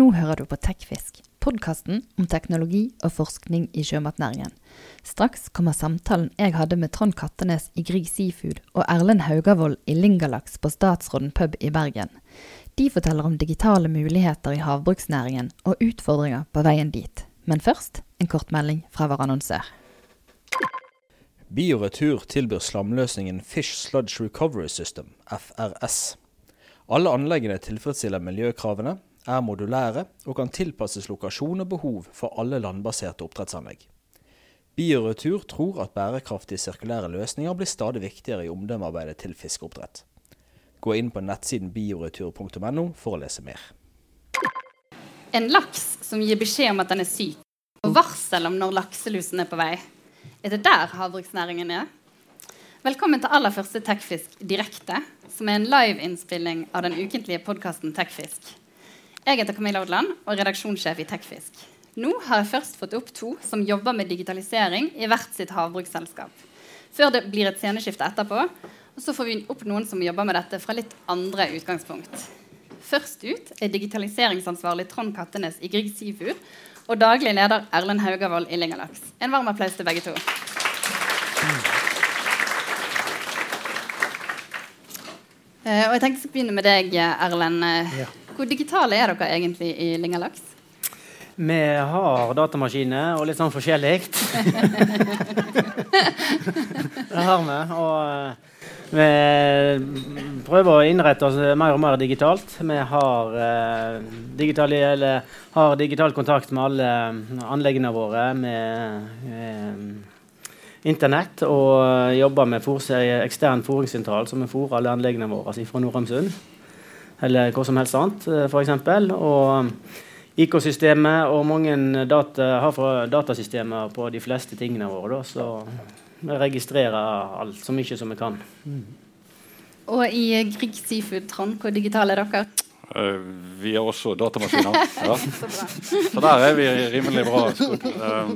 Nå hører du på Tekfisk, podkasten om teknologi og forskning i sjømatnæringen. Straks kommer samtalen jeg hadde med Trond Kattenes i Grieg Seafood og Erlend Haugavold i Lingalax på Statsråden pub i Bergen. De forteller om digitale muligheter i havbruksnæringen og utfordringer på veien dit. Men først en kort melding fra vår annonsør. Bioretur tilbyr slamløsningen Fish Sludge Recovery System, FRS. Alle anleggene tilfredsstiller miljøkravene, er modulære og kan tilpasses lokasjon og behov for alle landbaserte oppdrettsanlegg. Bioretur tror at bærekraftige sirkulære løsninger blir stadig viktigere i omdømmearbeidet til fiskeoppdrett. Gå inn på nettsiden bioretur.no for å lese mer. En laks som gir beskjed om at den er syk, og varsel om når lakselusen er på vei. Er det der havbruksnæringen er? Velkommen til aller første Tekfisk direkte, som er en liveinnspilling av den ukentlige podkasten Tekfisk. Jeg heter Camilla Odland og redaksjonssjef i Tekfisk. Nå har jeg først fått opp to som jobber med digitalisering i hvert sitt havbruksselskap. Før det blir et sceneskifte etterpå. Og så får vi opp noen som jobber med dette fra litt andre utgangspunkt. Først ut er digitaliseringsansvarlig Trond Kattenes i Grieg Seafood og daglig leder Erlend Haugavold i Lingalax. En varm applaus til begge to. Uh, og jeg tenkte å begynne med deg, Erlend. Ja. Hvor digitale er dere egentlig i Lingalaks? Vi har datamaskiner og litt sånn forskjellig. det har vi. Og eh, vi prøver å innrette oss mer og mer digitalt. Vi har, eh, digital, eller, har digital kontakt med alle anleggene våre med eh, Internett. Og jobber med ekstern fôringssentral som vi fôrer alle anleggene våre fra Nordheimsund eller hva som helst annet, eh, f.eks. Og IK-systemet og mange data, har datasystemer på de fleste tingene våre. Da, så vi registrerer alt så mye som vi kan. Mm. Og i Grieg Seafood, Trond, hvor digitale er dere? Uh, vi har også datamaskiner. Ja. Så der er vi rimelig bra. Uh,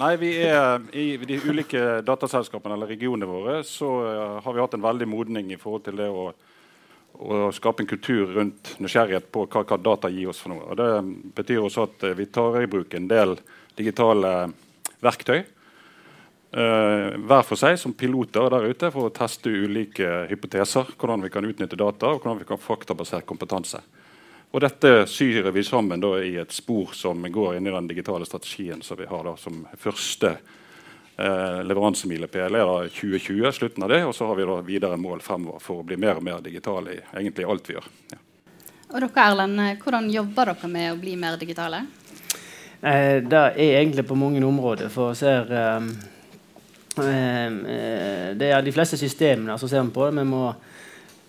nei, vi er I de ulike dataselskapene eller regionene våre så uh, har vi hatt en veldig modning i forhold til det å og skape en kultur rundt nysgjerrighet på hva, hva, data gir oss. for noe. Og det betyr også at eh, vi tar i bruk en del digitale verktøy. Uh, hver for seg som piloter der ute for å teste ulike hypoteser. Hvordan vi kan utnytte data og hvordan vi kan faktabasert kompetanse. Og Dette syrer vi sammen da, i et spor som går inn i den digitale strategien som vi har da, som første Eh, leveransemilepæl er da 2020, slutten av det. Og så har vi da videre mål fremover for å bli mer og mer digitale i egentlig alt vi gjør. Ja. Og dere Erlend, Hvordan jobber dere med å bli mer digitale? Eh, det er egentlig på mange områder. For ser eh, eh, Det er de fleste systemene som ser vi på. Vi må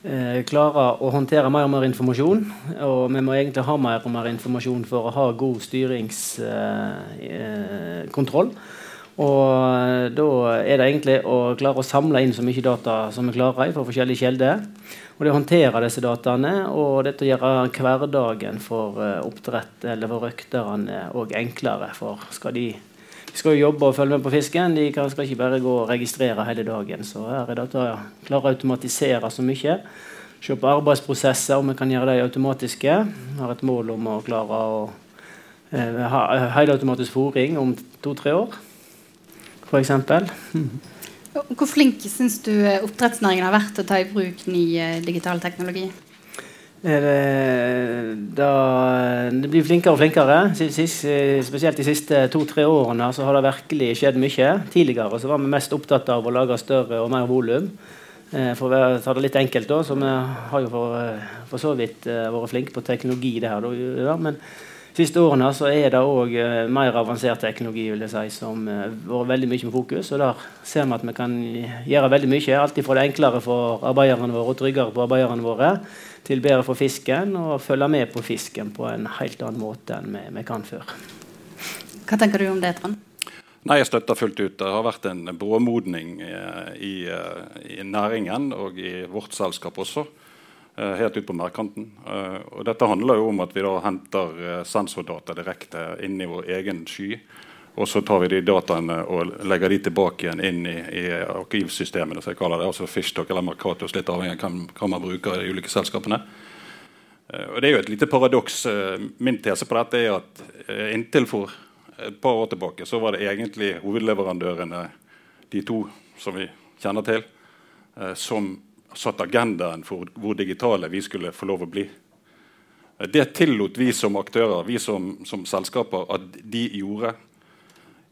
eh, klare å håndtere mer og mer informasjon. Og vi må egentlig ha mer og mer informasjon for å ha god styringskontroll. Eh, og eh, da er det egentlig å klare å samle inn så mye data som vi klarer fra forskjellige kilder. Og det å håndtere disse dataene og dette gjøre hverdagen for eh, oppdrett eller for røkterne òg enklere. For skal de, de skal jo jobbe og følge med på fisken, de skal ikke bare gå og registrere hele dagen. Så her er det å klare å automatisere så mye. Se på arbeidsprosesser, om vi kan gjøre de automatiske. Vi har et mål om å klare å eh, ha helautomatisk fòring om to-tre år f.eks. Hvor flink syns du oppdrettsnæringen har vært til å ta i bruk ny eh, digital teknologi? Det, da, det blir flinkere og flinkere. Sist, spesielt de siste to-tre årene så har det virkelig skjedd mye. Tidligere så var vi mest opptatt av å lage større og mer volum. Eh, for å ta det litt enkelt, da, så vi har jo for, eh, for så vidt vært flinke på teknologi. det her, men siste årene så er det òg uh, mer avansert teknologi vil jeg si, som har uh, vært veldig mye med fokus. og Der ser vi at vi kan gjøre veldig mye. Alltid fra det enklere for arbeiderne våre og tryggere på arbeiderne våre, til bedre for fisken og følge med på fisken på en helt annen måte enn vi, vi kan før. Hva tenker du om det, Trond? Nei, Jeg støtter fullt ut. Det har vært en bråmodning eh, i, i næringen og i vårt selskap også. Eh, helt ut på merdkanten. Eh, og dette handler jo om at vi da henter eh, sensordata direkte inn i vår egen sky. Og så tar vi de dataene og legger de tilbake igjen inn i, i arkivsystemene. jeg kaller det, altså Fishtalk eller Mercatus, litt avhengig av hvem, man bruker i de ulike selskapene. Og Det er jo et lite paradoks. Min tese på dette er at inntil for et par år tilbake så var det egentlig hovedleverandørene, de to som vi kjenner til, som satte agendaen for hvor digitale vi skulle få lov å bli. Det tillot vi som aktører, vi som, som selskaper, at de gjorde.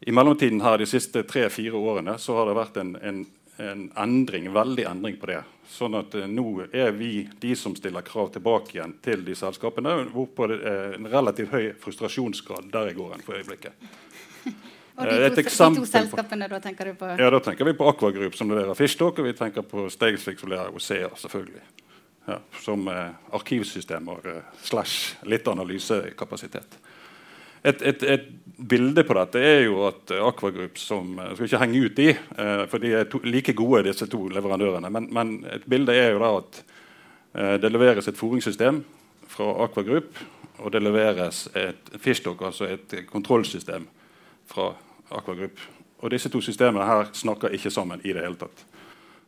I mellomtiden her de siste tre-fire årene så har det vært en, en, en endring, veldig endring på det. Sånn at uh, Nå er vi de som stiller krav tilbake igjen til de selskapene. Hvorpå det er en relativt høy frustrasjonsgrad der i går enn for øyeblikket. Og de to, de to selskapene, da tenker du på? Ja, Da tenker vi på Aqua Group, som leverer Fishtalk, og vi tenker på Stegefix, som leverer Osea, selvfølgelig. Ja, som eh, arkivsystemer eh, slash litt analysekapasitet. Et, et, et, bilde på dette er jo at Aqua Group, som jeg skal ikke henge ut de, eh, for de er to, like gode, disse to leverandørene. Men, men, et bilde er jo da at det leveres et foringssystem fra Aqua Group, og det leveres et Fishtalk, altså et kontrollsystem fra Aquagroup. Og disse to systemene her snakker ikke sammen i det hele tatt.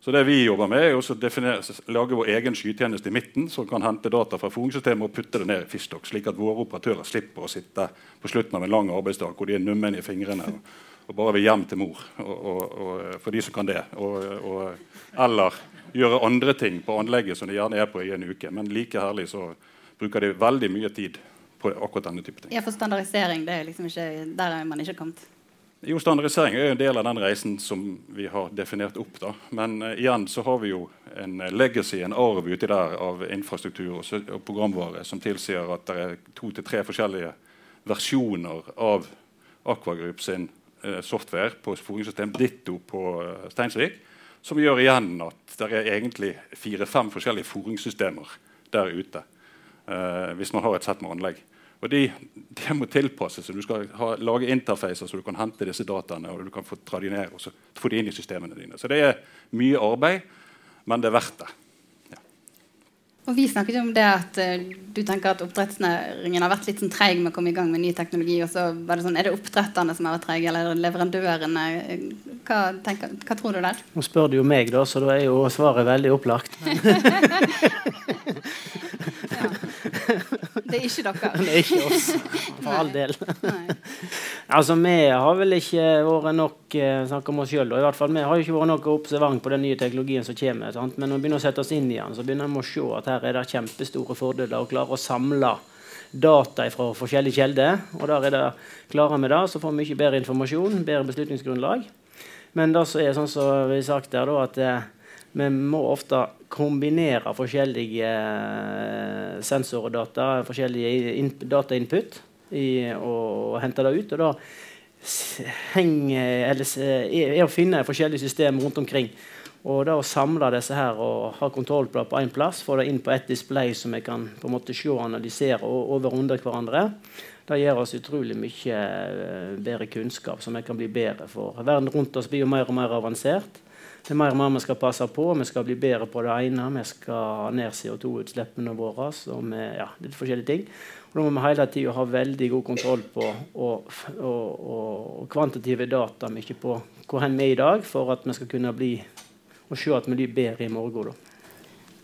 Så det vi jobber med, er å lage vår egen skytjeneste i midten som kan hente data fra fòringssystemet og putte det ned i Fistok, slik at våre operatører slipper å sitte på slutten av en lang arbeidsdag hvor de er nummen i fingrene og, og bare vil hjem til mor. Og, og, for de som kan det. eller gjøre andre ting på anlegget som de gjerne er på i en uke. Men like herlig så bruker de veldig mye tid på akkurat denne type ting. Ja, For standardisering, er liksom ikke, der er man ikke kommet? Jo, Standardisering er en del av den reisen som vi har definert opp. da. Men uh, igjen så har vi jo en uh, legacy, en arv uti der av infrastruktur og, og programvare som tilsier at det er to til tre forskjellige versjoner av Aquagroup sin uh, software på sporingssystem, ditto på Steinsvik. Som gjør igjen at det er egentlig fire-fem forskjellige foringssystemer der ute. hvis man har et sett med anlegg. Og de, de må tilpasses. Du skal ha, lage interfacer så du kan hente disse dataene og du kan få tradinere de ned og få de inn i systemene dine. Så det er mye arbeid, men det er verdt det. Ja. Og Vi snakket om det at uh, du tenker at oppdrettsnæringen har vært litt sånn treig med å komme i gang med ny teknologi. og så var det sånn, Er det oppdretterne som har vært treige, eller leverandørene? Hva, tenker, hva, tror du der? Nå spør du jo meg, da, så da er jo svaret veldig opplagt. Det er ikke dere. det er ikke oss, for all del. altså, Vi har vel ikke vært nok eh, snakk om oss sjøl. Vi har ikke vært nok observant på den nye teknologien som kommer. Sant? Men når vi begynner å sette oss inn i den, så begynner vi å se at her er det kjempestore fordeler å klare å samle data fra forskjellige kilder. Og der er det, klarer vi det, så får vi mye bedre informasjon, bedre beslutningsgrunnlag. Men det som er sånn som vi har sagt der, da, at eh, vi må ofte kombinere forskjellige sensordata, sensorer forskjellige in datainput, og, hente det ut. Og da henger, eller, er å finne forskjellige systemer rundt omkring. Og da å samle disse her og ha kontroll på det på én plass, få det inn på ett display som vi kan på en måte se og analysere over under hverandre, det gir oss utrolig mye eh, bedre kunnskap som vi kan bli bedre for. Verden rundt oss blir jo mer og mer avansert. Det er mer og mer vi skal passe på. Vi skal bli bedre på det ene. Vi skal ned CO2-utslippene våre. Og vi, ja, litt forskjellige ting. Og da må vi hele tida ha veldig god kontroll på og, og, og kvantitative data mye på hvor vi er i dag, for at vi skal kunne bli og se at vi blir bedre i morgen. Da.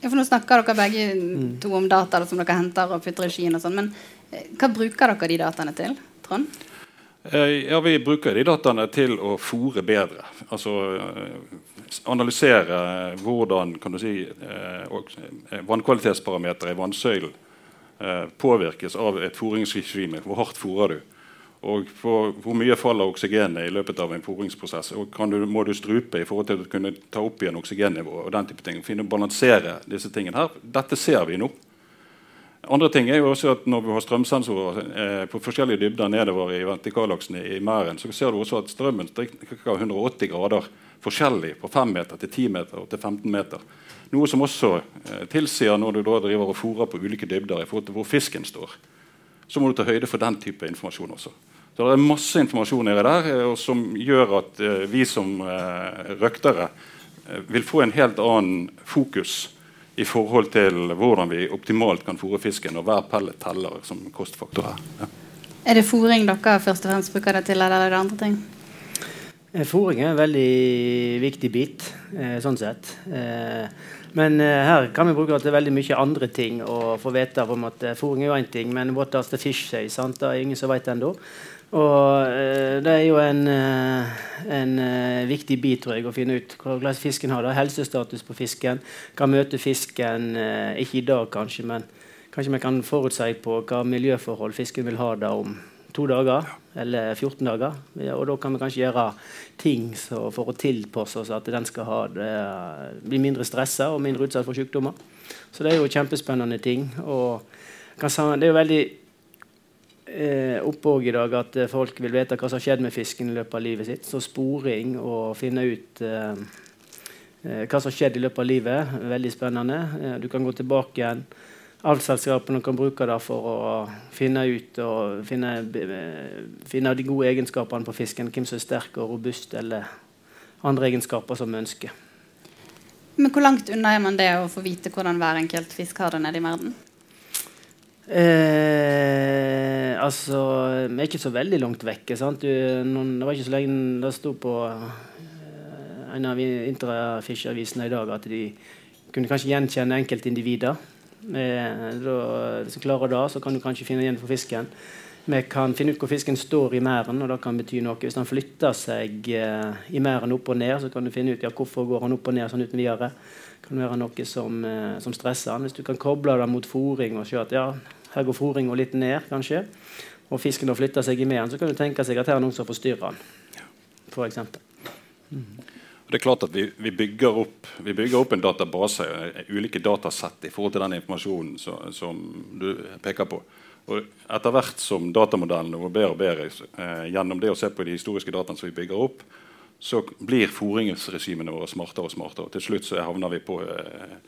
Ja, for Nå snakker dere begge mm. to om data som dere henter og putter i skien. og sånn, Men eh, hva bruker dere de dataene til? Trond? Eh, ja, Vi bruker de dataene til å fòre bedre. Altså eh, analysere hvordan kan du si, eh, vannkvalitetsparametere i vannsøylen påvirkes av et fôringsregime. Hvor hardt fôrer du? Og hvor mye faller oksygenet i løpet av en fôringsprosess? Og du, må du strupe i forhold til å kunne ta opp igjen oksygennivået? og den type ting. Finne balansere disse tingene her. Dette ser vi nå. Andre ting er jo også at Når vi har strømsensorer eh, på forskjellige dybder nedover i vertikalaksene i, merden, så ser du også at strømmen strikker 180 grader forskjellig på 5 meter til 10 meter og til 15 meter. Noe som også eh, tilsier når du da driver og fôrer på ulike dybder i forhold til hvor fisken står, så må du ta høyde for den type informasjon også. Så Det er masse informasjon nede der eh, som gjør at eh, vi som eh, røktere eh, vil få en helt annen fokus i forhold til hvordan vi optimalt kan fôre fisken, og hver pellet teller som kostfaktor her. Ja. Er det fôring dere først og fremst bruker det til, eller er det andre ting? Eh, Fôring er en veldig viktig bit, eh, sånn sett. Eh, men her kan vi bruke det til veldig mye andre ting. og få vite om at eh, Fôring er jo én ting, men what does the fish say? Sant? Det er ingen som vet ennå. Og det er jo en, en viktig bit tror jeg, å finne ut hvordan fisken har det. Helsestatus på fisken. Hva møter fisken Ikke i dag, kanskje, men kanskje vi kan forutsi på hva miljøforhold fisken vil ha da om to dager eller 14 dager. Og da kan vi kanskje gjøre ting for å tilpasse oss at den skal ha det, bli mindre stressa og mindre utsatt for sykdommer. Så det er jo kjempespennende ting. Og det er jo veldig eh, oppåg i dag at eh, folk vil vite hva som har skjedd med fisken i løpet av livet sitt. Så sporing og finne ut eh, eh, hva som har skjedd i løpet av livet, veldig spennende. Eh, du kan gå tilbake igjen. Avlsselskapene kan bruke det for å finne ut og finne, eh, finne de gode egenskapene på fisken. Hvem som er sterk og robust, eller andre egenskaper som vi ønsker. Men hvor langt unna er man det å få vite hvordan hver enkelt fisk har det nede i verden? Eh, altså, vi er ikke så veldig langt vekke. Sant? Du, noen, det var ikke så lenge det sto på eh, en av Intrafish-avisene i dag at de kunne kanskje gjenkjenne enkeltindivider. Eh, hvis du klarer det, så kan du kanskje finne igjen for fisken. Vi kan finne ut hvor fisken står i merden, og det kan bety noe. Hvis han flytter seg eh, i merden opp og ned, så kan du finne ut ja, hvorfor går han opp og ned sånn uten videre. Det kan være noe som, eh, som stresser han. Hvis du kan koble det mot fòring og se at ja, her går fòringa litt ned, kanskje, og fisken har flytta seg i merden, så kan du tenke seg at her er noen som forstyrrer den. For eksempel. Det er klart at Vi, vi, bygger, opp, vi bygger opp en database, eh, ulike datasett i forhold til den informasjonen som, som du peker på. Og Etter hvert som datamodellene går bedre og bedre eh, gjennom det å se på de historiske dataene som vi bygger opp, så blir fòringsregimene våre smartere og smartere. Og til slutt så havner vi på eh,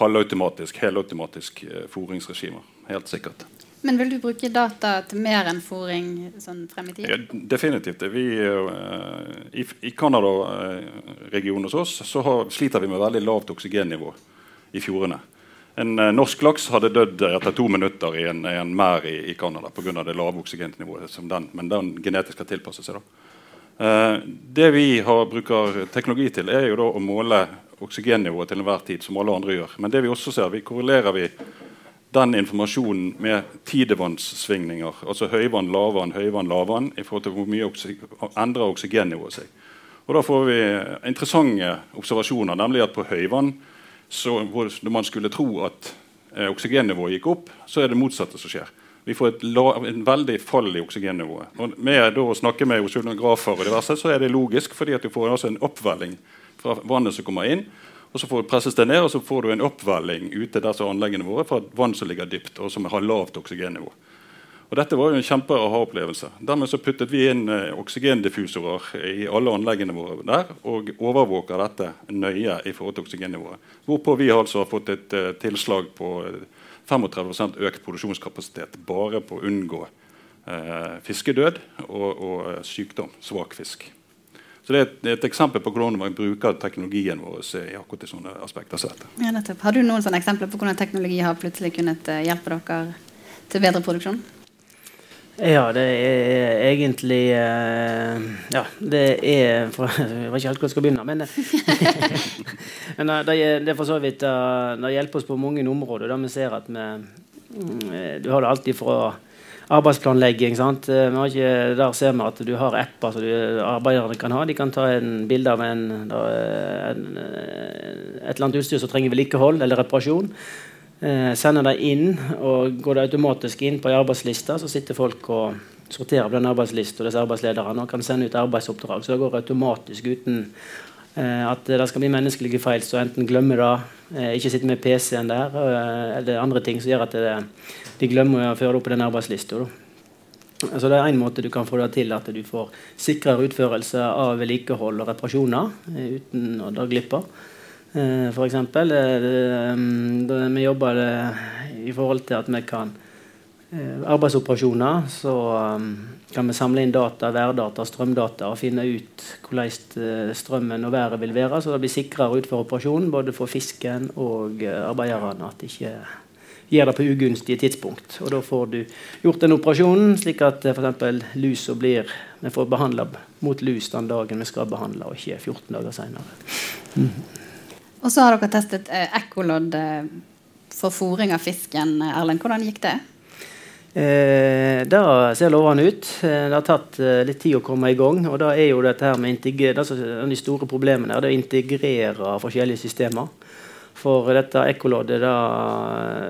halvautomatisk, helautomatisk eh, fòringsregimer. Helt sikkert. Men vil du bruke data til mer enn fòring sånn frem i tid? Ja, definitivt. Vi, uh, I i Canada-regionen hos oss så har, sliter vi med veldig lavt oksygennivå i fjordene. En uh, norsk laks hadde dødd etter to minutter i en, en merd i, i Canada pga. det lave oksygennivået. som den, Men den genetisk har tilpasset seg. Eh, det vi har, bruker teknologi til, er jo da å måle oksygennivået til enhver tid, som alle andre gjør. Men det vi også ser, vi korrelerer vi den informasjonen med tidevannssvingninger. Altså høyvann, lavvann, høyvann, lavvann i forhold til hvor mye oksy endrer oksygennivået seg. Og Da får vi interessante observasjoner, nemlig at på høyvann, så, hvor man skulle tro at eh, oksygennivået gikk opp, så er det motsatte som skjer. Vi får et, en veldig fall i oksygennivået. Og med å snakke med oseanografer, og diverse, så er det logisk, fordi at du får altså en oppvelling fra vannet som kommer inn. Og Så får presses det ned, og så får du en oppvelling ute der som anleggene våre fra vann som ligger dypt, og som har lavt oksygennivå. Og Dette var jo en kjempe aha-opplevelse. Dermed så puttet vi inn eh, oksygendiffusorer i alle anleggene våre der, og overvåker dette nøye i forhold til oksygennivået. Hvorpå vi altså har fått et eh, tilslag på eh, 35 økt produksjonskapasitet bare på å unngå eh, fiskedød og, og eh, sykdom. Svak fisk. Så Det er et, det er et eksempel på hvordan man bruker teknologien vår i akkurat i sånne aspekter. som. Ja, nettopp. Har du noen sånne eksempler på hvordan teknologi har plutselig kunnet eh, hjelpe dere til bedre produksjon? Ja, det er egentlig eh, Ja, det er for, Jeg vet ikke helt hvor jeg skal begynne, men, men eh, det, er- det er for så vidt Det hjelper oss på mange områder. Da vi ser at vi mm, Du har det alltid fra arbeidsplanlegging. sant? Eh, ikke, der ser vi at du har apper som arbeiderne kan ha. De kan ta en bilde av en, da, en, eh, et eller annet utstyr som trenger vedlikehold eller reparasjon. Eh, sender det inn, og går det automatisk inn på ei arbeidsliste, så sitter folk og sorterer på den arbeidslista og disse arbeidslederne og kan sende ut arbeidsoppdrag. Så det går automatisk uten eh, at det skal bli menneskelige feil, så enten glemmer det, eh, ikke sitter med PC-en der, eh, eller andre ting som gjør at det, de glemmer å føre det opp på den arbeidslista. Så Altså det er en måte du kan få det til at du får sikrere utførelse av vedlikehold og reparasjoner eh, uten å da glippe. av. for eksempel, eh, mm, vi jobber eh, i forhold til at vi kan eh, arbeidsoperasjoner, så um, kan vi samle inn data, værdata, strømdata og finne ut hvordan eh, strømmen og været vil være, så det blir sikrere å utføre operasjonen både for fisken og eh, arbeiderne. At ikke gjør det på ugunstige tidspunkt. Og da får du gjort den operasjonen slik at uh, f.eks. lusa blir Vi får behandla mot lus den dagen vi skal behandle, og ikke 14 dager seinere. Mm. Og så har dere testet eh, ekkolodd eh, for fôring av fisken. Erlend, hvordan gikk det? Eh, det ser lovende ut. Eh, det har tatt eh, litt tid å komme i gang. og da er jo dette her med det De store problemene er å integrere forskjellige systemer. For dette ekkoloddet, da,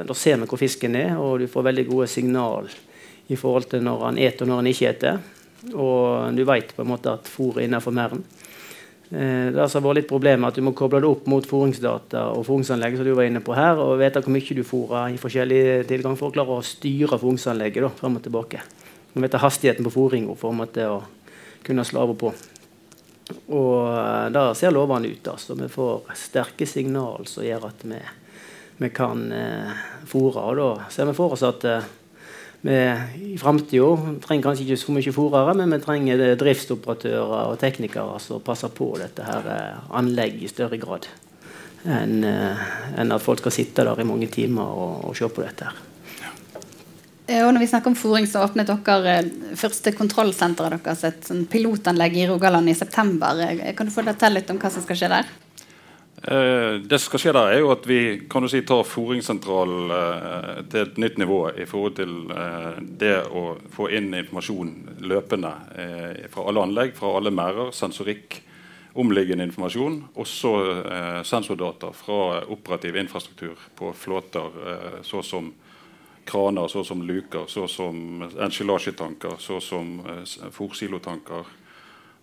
da, ser vi hvor fisken er, og du får veldig gode signal i forhold til når han eter og når han ikke eter. Og du vet på en måte at fôret er innenfor merden. Eh, det har vært litt problemet at Du må koble det opp mot fôringsdata og fôringsanlegget som du var inne på her, og vite hvor mye du fôrer i forskjellig tilgang for å klare å styre fôringsanlegget da, fram og tilbake. Du må vite hastigheten på fôringa for å kunne slave på. Og da det ser lovene ut. altså. Vi får sterke signal som gjør at vi, vi kan eh, fôre. Og da ser vi for oss at eh, vi i framtida trenger kanskje ikke så mye fòrere, men vi trenger driftsoperatører og teknikere som passer på dette her anlegget i større grad enn en at folk skal sitte der i mange timer og, og se på dette. her. Eh, og når vi snakker om fôring, så åpnet dere eh, første kontrollsenteret deres, et sånn pilotanlegg i Rogaland i september. Eh, kan du fortelle litt om hva som skal skje der? Det som skal skje der, er jo at vi kan du si, tar fôringssentralen eh, til et nytt nivå i forhold til det å få inn informasjon løpende fra alle anlegg, fra alle merder, sensorikk, omliggende informasjon. Også sensordata fra operativ infrastruktur på flåter, så som kraner så som luker, så som ensilasjetanker, så som uh, fòrsilotanker,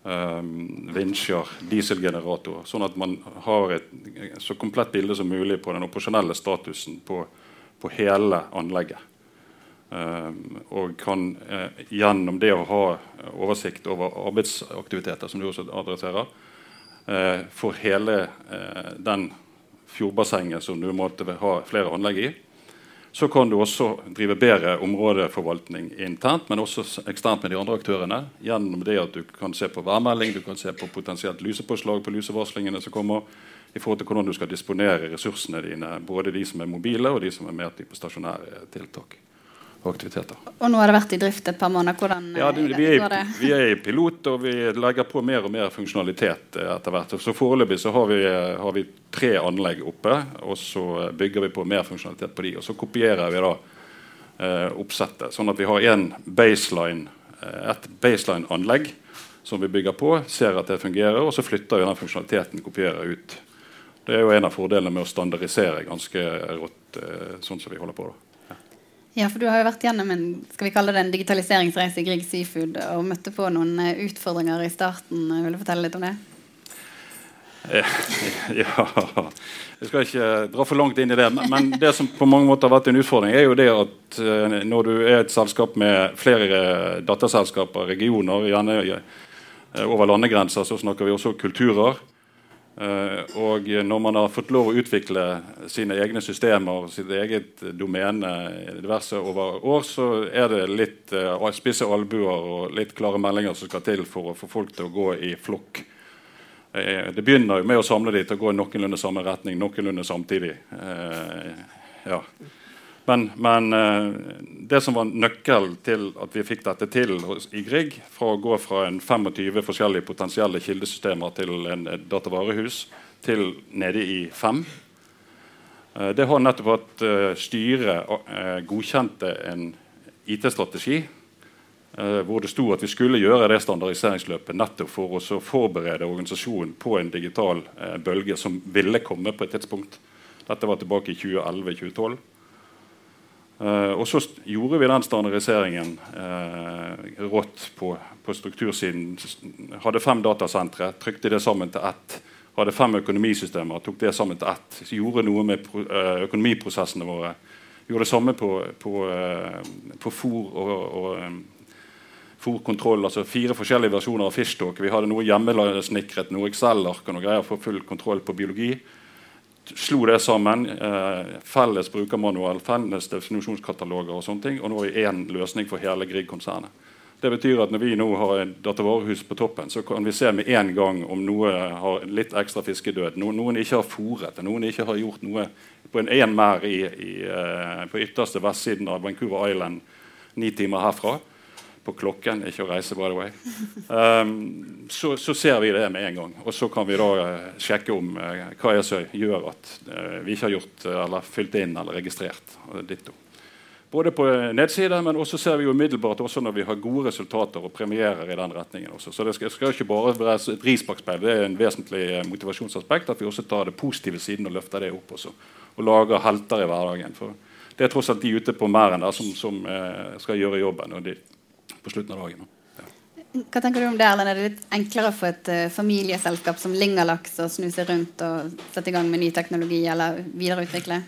um, vinsjer, dieselgeneratorer. Sånn at man har et så komplett bilde som mulig på den operasjonelle statusen på, på hele anlegget. Um, og kan uh, gjennom det å ha oversikt over arbeidsaktiviteter, som du også adresserer, uh, for hele uh, den fjordbassenget som du måtte ha flere anlegg i, så kan du også drive bedre områdeforvaltning internt, men også eksternt med de andre aktørene. Gjennom det at du kan se på værmelding, du kan se på potensielt lusepåslag på lusevarslingene som kommer, i forhold til hvordan du skal disponere ressursene dine, både de som er mobile og de som er mer på stasjonære tiltak og aktiviteter. Og nå har det vært i drift et par måneder. Hvordan ja, det, vi, er, det? vi er i pilot, og vi legger på mer og mer funksjonalitet eh, etter hvert. Så Foreløpig så har vi, eh, har vi, tre anlegg oppe, og så bygger vi på mer funksjonalitet på de. Og så kopierer vi da eh, oppsettet, sånn at vi har en baseline, eh, et baseline-anlegg som vi bygger på, ser at det fungerer, og så flytter vi den funksjonaliteten kopierer ut. Det er jo en av fordelene med å standardisere ganske rått, eh, sånn som vi holder på. da. Ja, for du har jo vært gjennom en skal vi kalle det en digitaliseringsreise i Grieg Seafood og møtte på noen eh, utfordringer i starten. Vil du fortelle litt om det? Eh, ja Jeg skal ikke dra for langt inn i det. Men det som på mange måter har vært en utfordring, er jo det at eh, når du er et selskap med flere datterselskaper, regioner, gjerne over landegrenser, så snakker vi også kulturer. Uh, og når man har fått lov å utvikle sine egne systemer, sitt eget domene diverse over år, så er det litt uh, spisse albuer og litt klare meldinger som skal til for å få folk til å gå i flokk. Uh, det begynner jo med å samle dem til å gå i noenlunde samme retning noenlunde samtidig. ja. Men, men uh, det som var nøkkelen til at vi fikk dette til i Grieg, fra å gå fra en 25 forskjellige potensielle kildesystemer til en datavarehus til nede i fem, uh, det har nettopp at uh, styret godkjente en IT-strategi hvor det sto at vi skulle gjøre det standardiseringsløpet nettopp for å forberede organisasjonen på en digital bølge som ville komme på et tidspunkt. Dette var tilbake i 2011-2012. Uh, og så gjorde vi den standardiseringen uh, rått på, på, struktursiden. Hadde fem datasentre, trykte det sammen til ett. Hadde fem økonomisystemer, tok det sammen til ett. Så gjorde noe med uh, økonomiprosessene våre. Gjorde det samme på, på, på fôr og, og fòrkontroll. Altså fire forskjellige versjoner av Fishtalk. Vi hadde noe hjemmesnikret, noe Excel-ark og noe greier for full kontroll på biologi slo det sammen. Eh, felles brukermanual, felles definisjonskataloger og sånne ting. Og nå er én løsning for hele Grieg-konsernet. Det betyr at når vi nå har et datavarehus på toppen, så kan vi se med en gang om noe har litt ekstra fiskedød. Noen, noen ikke har fôret noen ikke har gjort noe på en én merd uh, på ytterste vestsiden av Vancouver Island ni timer herfra. På klokken, ikke å reise, by the way. Um, så, så, ser vi det med en gang. Og så kan vi da uh, sjekke om uh, hva er som gjør at vi ikke har gjort eller fylt inn eller registrert. Ditto. Både på nettsider, men også ser vi jo umiddelbart også når vi har gode resultater og premierer i den retningen. også. Så det skal, skal ikke bare være et ris. Det er en vesentlig eh, motivasjonsaspekt at vi også tar det positive siden og løfter det opp også. Og lager helter i hverdagen. For det er tross alt de ute på merden som, som eh, skal gjøre jobben og de, på slutten av dagen. Ja. Hva tenker du om det, Erlend? Er det litt enklere for et uh, familieselskap som Lingalaks å snu seg rundt og sette i gang med ny teknologi eller videreutvikle?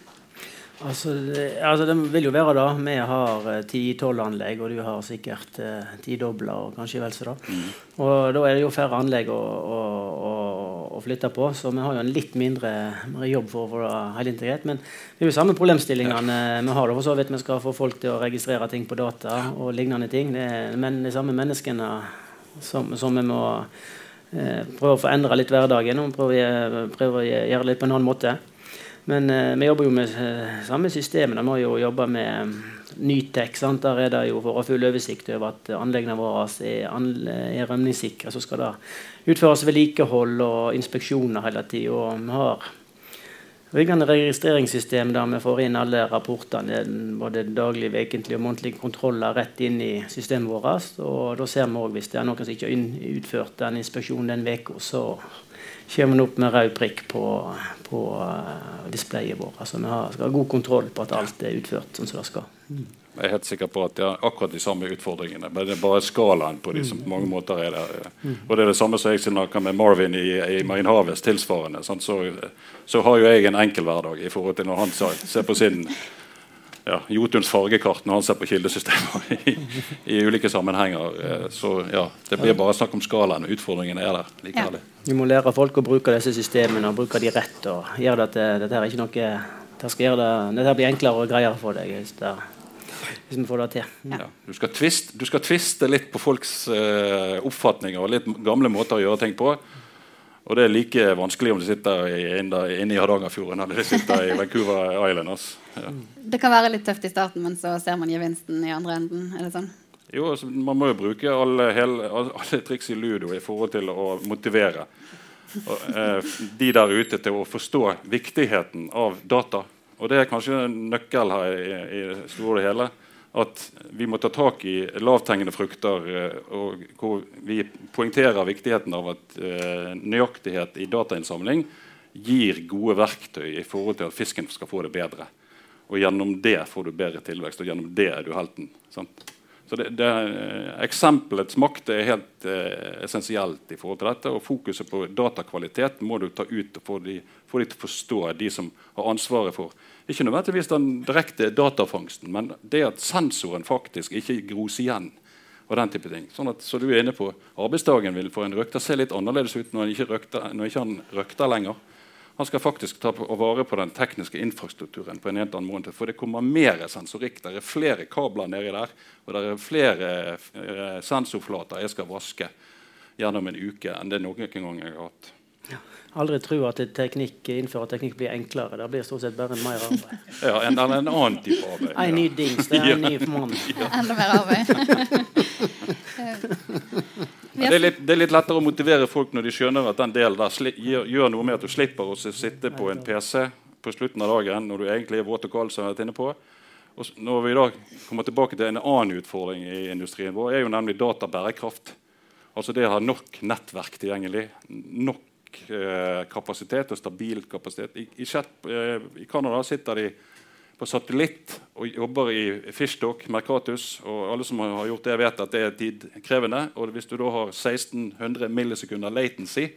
Altså, altså, det vil jo være da. Vi har eh, ti-tolv anlegg, og du har sikkert eh, dobler og kanskje vel så da. Mm. Og da er det jo færre anlegg å, å, å, flytte på, så vi har jo en litt mindre, jobb for å få det helt integrert. Men det er jo samme problemstillingene vi har. for så vidt Vi skal få folk til å registrere ting på data og lignende ting. Det er, men de samme menneskene som, som vi må eh, prøve å få endra litt hverdagen og prøve, prøve å gjøre det litt på en annen måte. Men eh, vi jobber jo med eh, samme systemet. Vi må jo jobbe med Nytek. Sant? Der er det jo for å full oversikt over at anleggene våre er, er rømningssikre. Så skal det utføres vedlikehold og inspeksjoner hele tida. Og vi har riggende registreringssystem der vi får inn alle rapportene, både daglige, ukentlige og månedlige kontroller, rett inn i systemet vårt. Og da ser vi òg hvis det er noen som ikke har utført den inspeksjonen den uka, så kommer den opp med rød prikk på, på uh, displayet vårt. Altså, vi har, skal ha god kontroll på at alt er utført sånn som det skal. Mm. Jeg er helt sikker på at det er akkurat de samme utfordringene. Men det er bare skalaen på de som på mange måter er der. Mm. Og det er det samme som jeg snakker med Marvin i, i Marine Harvest tilsvarende. Så, så, har jo jeg en enkel hverdag i forhold til når han ser på sin ja, Jotuns fargekart når han ser på kildesystemer i, i, ulike sammenhenger. Eh, så ja, det blir bare snakk om skalaen. Utfordringene er der likevel. Ja. Vi må lære folk å bruke disse systemene og bruke de rett. og gjøre det at det, dette er ikke noe det skal gjøre det, dette blir enklere og greiere for deg hvis, det, hvis vi får det til. Ja. Ja, du, skal twiste, du, skal tviste, litt på folks uh, oppfatninger og litt gamle måter å gjøre ting på. Og det er like vanskelig om du sitter inne, i Hardangerfjorden eller du sitter i Vancouver Island. Altså. Ja. Det kan være litt tøft i starten, men så ser man gevinsten i andre enden? er det sånn? Jo, altså, Man må jo bruke alle, hele, alle, triks i ludo i forhold til å motivere og, eh, de der ute til å forstå viktigheten av data. Og det er kanskje en nøkkel her i, i store og hele at vi må ta tak i lavthengende frukter. Eh, og hvor vi poengterer viktigheten av at uh, nøyaktighet i datainnsamling gir gode verktøy i forhold til at fisken skal få det bedre. Og gjennom det får du bedre tilvekst, og gjennom det er du helten. Sant? Så det, det, Eksempelets makt er helt eh, essensielt i forhold til dette. Og fokuset på datakvalitet må du ta ut og få de, til å forstå, de som har ansvaret for ikke nødvendigvis den direkte datafangsten, men det at sensoren faktisk ikke gros igjen. og den type ting. Sånn at, så du er inne på Arbeidsdagen vil for en røkter se litt annerledes ut når han ikke, røkter, røkter lenger. Han skal faktisk ta på, vare på den tekniske infrastrukturen. på en helt annen måte, For det kommer mer sensorikk. Det er flere kabler nedi der. Og det er flere eh, sensorflater jeg skal vaske gjennom en uke enn det noen gang jeg har hatt. Ja aldri tro at teknikk, innfører teknikk blir enklere. Det blir stort sett bare mer arbeid. ja, en, en annen type arbeid. En ny dings. Det er en ny mann. Enda mer arbeid. det, er litt, det, er litt, lettere å motivere folk når de skjønner at den delen der gjør, gjør, noe med at du slipper å sitte på en PC på slutten av dagen når du egentlig er våt og kald. som jeg har vært inne på. Og når vi da kommer tilbake til En annen utfordring i industrien vår er jo nemlig databærekraft. Altså det å ha nok nettverk tilgjengelig. nok Eh, kapasitet og stabil kapasitet. I, eh, i Canada sitter de på satellitt og jobber i fishtalk, Mercatus. og Alle som har gjort det, vet at det er tidkrevende. og Hvis du da har 1600 millisekunder latency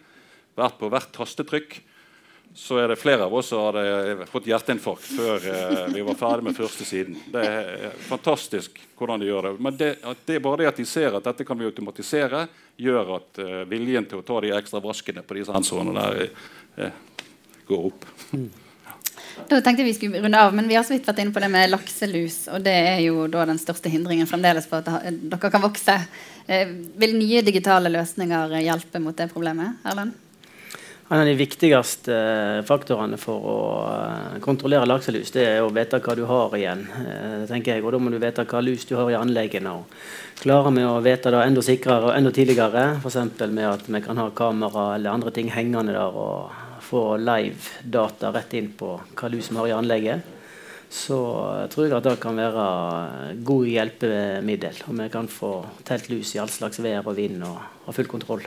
hvert på hvert tastetrykk, så er det flere av oss som hadde fått hjerteinfarkt før eh, vi var ferdig med første siden. Det er fantastisk hvordan de gjør det. Men det, det er bare det at de ser at dette kan vi automatisere, gjør at eh, viljen til å ta de ekstra vaskene på de sensorene der eh, går opp. Mm. Da tenkte jeg vi skulle runde av, men vi har så vidt vært inne på det med lakselus. Og det er jo da den største hindringen fremdeles for at dere kan vokse. Eh, vil nye digitale løsninger hjelpe mot det problemet? Erlend? En av de viktigste eh, faktorene for å eh, kontrollere lakselus, det er å vite hva du har igjen. tenker jeg, og Da må du vite hva lus du har i anleggene. og Klare med å vite det enda sikrere og enda tidligere, f.eks. med at vi kan ha kamera eller andre ting hengende der. og få live-data rett inn på hva lus vi har i anlegget, så tror jeg at det kan være god hjelpemiddel. Og vi kan få telt lus i all slags vær og vind og ha full kontroll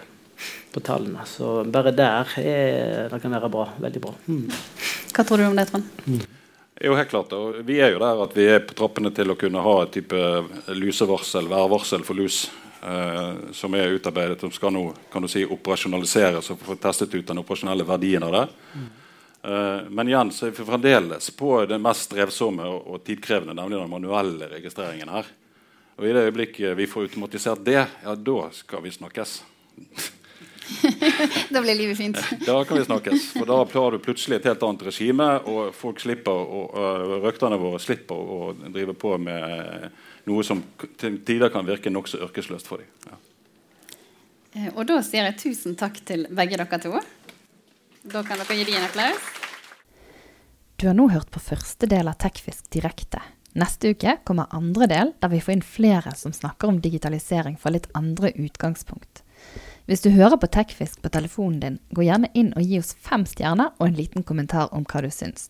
på tallene. Så bare der er, det kan være bra. Veldig bra. Mm. Hva tror du om det, Trond? Mm. Jo, helt klart. Og vi er jo der at vi er på trappene til å kunne ha et type lusevarsel, værvarsel for lus eh, som er utarbeidet, som skal nå kan du si, operasjonaliseres og få testet ut den operasjonelle verdien av det. Mm. Eh, men igjen så er vi fremdeles på det mest strevsomme og, og tidkrevende, nemlig den manuelle registreringen her. Og i det øyeblikket vi får automatisert det, ja, da skal vi snakkes. da blir livet fint. da kan vi snakkes. For da har du plutselig et helt annet regime, og folk slipper, og uh, røkterne våre slipper å drive på med noe som til tider kan virke nokså yrkesløst for dem. Ja. Eh, og da sier jeg tusen takk til begge dere to. Da kan dere gi dem en applaus. Du har nå hørt på første del av Tekfisk direkte. Neste uke kommer andre del, der vi får inn flere som snakker om digitalisering fra litt andre utgangspunkt. Hvis du hører på Tekfisk på telefonen din, gå gjerne inn og gi oss fem stjerner og en liten kommentar om hva du syns.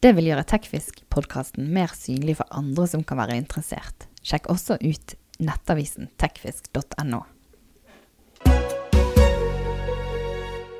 Det vil gjøre Tekfisk-podkasten mer synlig for andre som kan være interessert. Sjekk også ut nettavisen tekfisk.no.